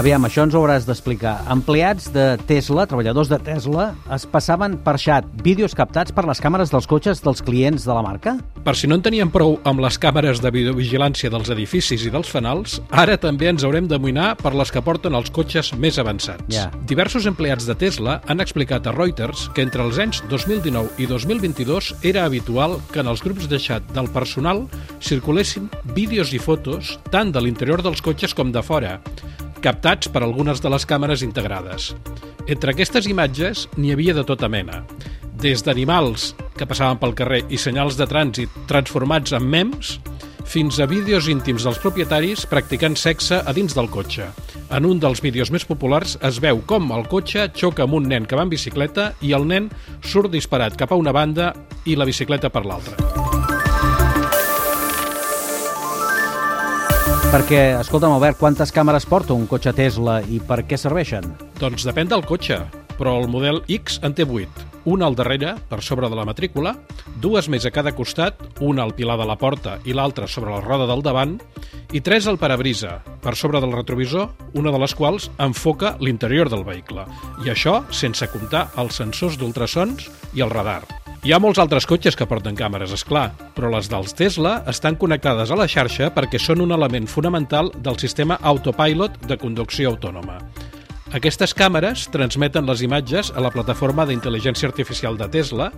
Aviam, això ens ho hauràs d'explicar. Empleats de Tesla, treballadors de Tesla, es passaven per xat vídeos captats per les càmeres dels cotxes dels clients de la marca? Per si no en teníem prou amb les càmeres de videovigilància dels edificis i dels fanals, ara també ens haurem d'amoïnar per les que porten els cotxes més avançats. Ja. Diversos empleats de Tesla han explicat a Reuters que entre els anys 2019 i 2022 era habitual que en els grups de xat del personal circulessin vídeos i fotos tant de l'interior dels cotxes com de fora, captats per algunes de les càmeres integrades. Entre aquestes imatges n'hi havia de tota mena, des d'animals que passaven pel carrer i senyals de trànsit transformats en mems, fins a vídeos íntims dels propietaris practicant sexe a dins del cotxe. En un dels vídeos més populars es veu com el cotxe xoca amb un nen que va en bicicleta i el nen surt disparat cap a una banda i la bicicleta per l'altra. Perquè, escolta'm, Albert, quantes càmeres porta un cotxe Tesla i per què serveixen? Doncs depèn del cotxe, però el model X en té 8. Una al darrere, per sobre de la matrícula, dues més a cada costat, una al pilar de la porta i l'altra sobre la roda del davant, i tres al parabrisa, per sobre del retrovisor, una de les quals enfoca l'interior del vehicle. I això sense comptar els sensors d'ultrasons i el radar. Hi ha molts altres cotxes que porten càmeres, és clar, però les dels Tesla estan connectades a la xarxa perquè són un element fonamental del sistema autopilot de conducció autònoma. Aquestes càmeres transmeten les imatges a la plataforma d'intel·ligència artificial de Tesla,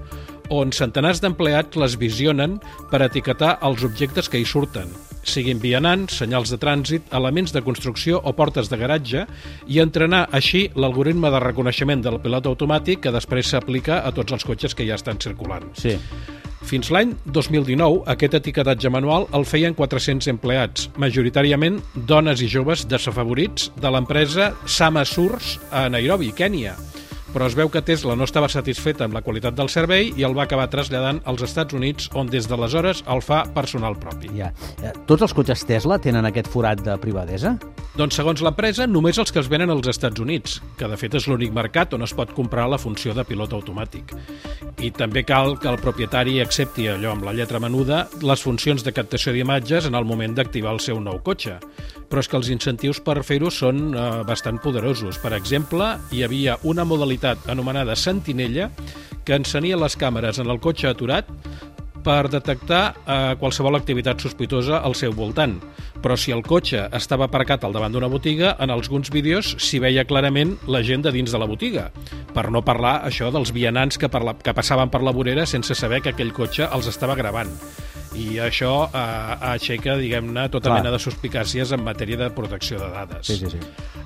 on centenars d'empleats les visionen per etiquetar els objectes que hi surten, siguin vianants, senyals de trànsit, elements de construcció o portes de garatge, i entrenar així l'algoritme de reconeixement del pilot automàtic que després s'aplica a tots els cotxes que ja estan circulant. Sí. Fins l'any 2019, aquest etiquetatge manual el feien 400 empleats, majoritàriament dones i joves desafavorits de l'empresa Sama Source a Nairobi, Kènia però es veu que Tesla no estava satisfeta amb la qualitat del servei i el va acabar traslladant als Estats Units, on des d'aleshores el fa personal propi. Ja. Eh, Tots els cotxes Tesla tenen aquest forat de privadesa? Doncs segons l'empresa, només els que es venen als Estats Units, que de fet és l'únic mercat on es pot comprar la funció de pilot automàtic. I també cal que el propietari accepti allò amb la lletra menuda les funcions de captació d'imatges en el moment d'activar el seu nou cotxe. Però és que els incentius per fer-ho són eh, bastant poderosos. Per exemple, hi havia una modalitat anomenada Sentinella que encenia les càmeres en el cotxe aturat per detectar eh, qualsevol activitat sospitosa al seu voltant. Però si el cotxe estava aparcat al davant d'una botiga, en alguns vídeos s'hi veia clarament la gent de dins de la botiga. Per no parlar això dels vianants que, parla, que passaven per la vorera sense saber que aquell cotxe els estava gravant i això eh, aixeca, diguem-ne, tota Clar. mena de suspicàcies en matèria de protecció de dades. Sí, sí, sí.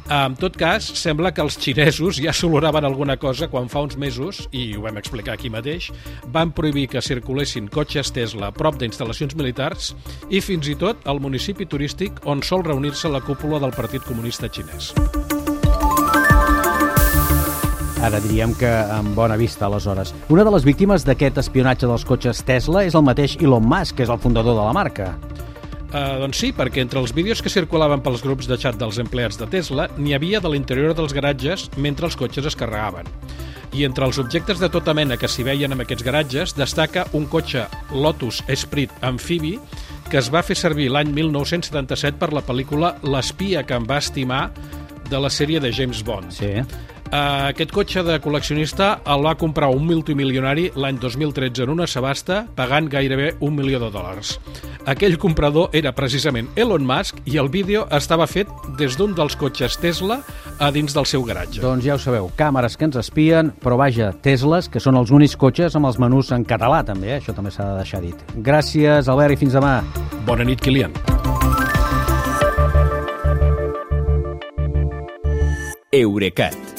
En tot cas, sembla que els xinesos ja s'oloraven alguna cosa quan fa uns mesos, i ho vam explicar aquí mateix, van prohibir que circulessin cotxes Tesla a prop d'instal·lacions militars i fins i tot al municipi turístic on sol reunir-se la cúpula del Partit Comunista Xinès. Ara diríem que amb bona vista, aleshores. Una de les víctimes d'aquest espionatge dels cotxes Tesla és el mateix Elon Musk, que és el fundador de la marca. Uh, doncs sí, perquè entre els vídeos que circulaven pels grups de xat dels empleats de Tesla n'hi havia de l'interior dels garatges mentre els cotxes es carregaven. I entre els objectes de tota mena que s'hi veien en aquests garatges destaca un cotxe Lotus Esprit amfibi que es va fer servir l'any 1977 per la pel·lícula L'espia que em va estimar de la sèrie de James Bond. Sí. Uh, aquest cotxe de col·leccionista el va comprar un multimilionari l'any 2013 en una subhasta pagant gairebé un milió de dòlars. Aquell comprador era precisament Elon Musk i el vídeo estava fet des d'un dels cotxes Tesla a dins del seu garatge. Doncs ja ho sabeu, càmeres que ens espien, però vaja, Tesles, que són els únics cotxes amb els menús en català, també, eh? això també s'ha de deixar dit. Gràcies, Albert, i fins demà. Bona nit, Kilian. Eurecat,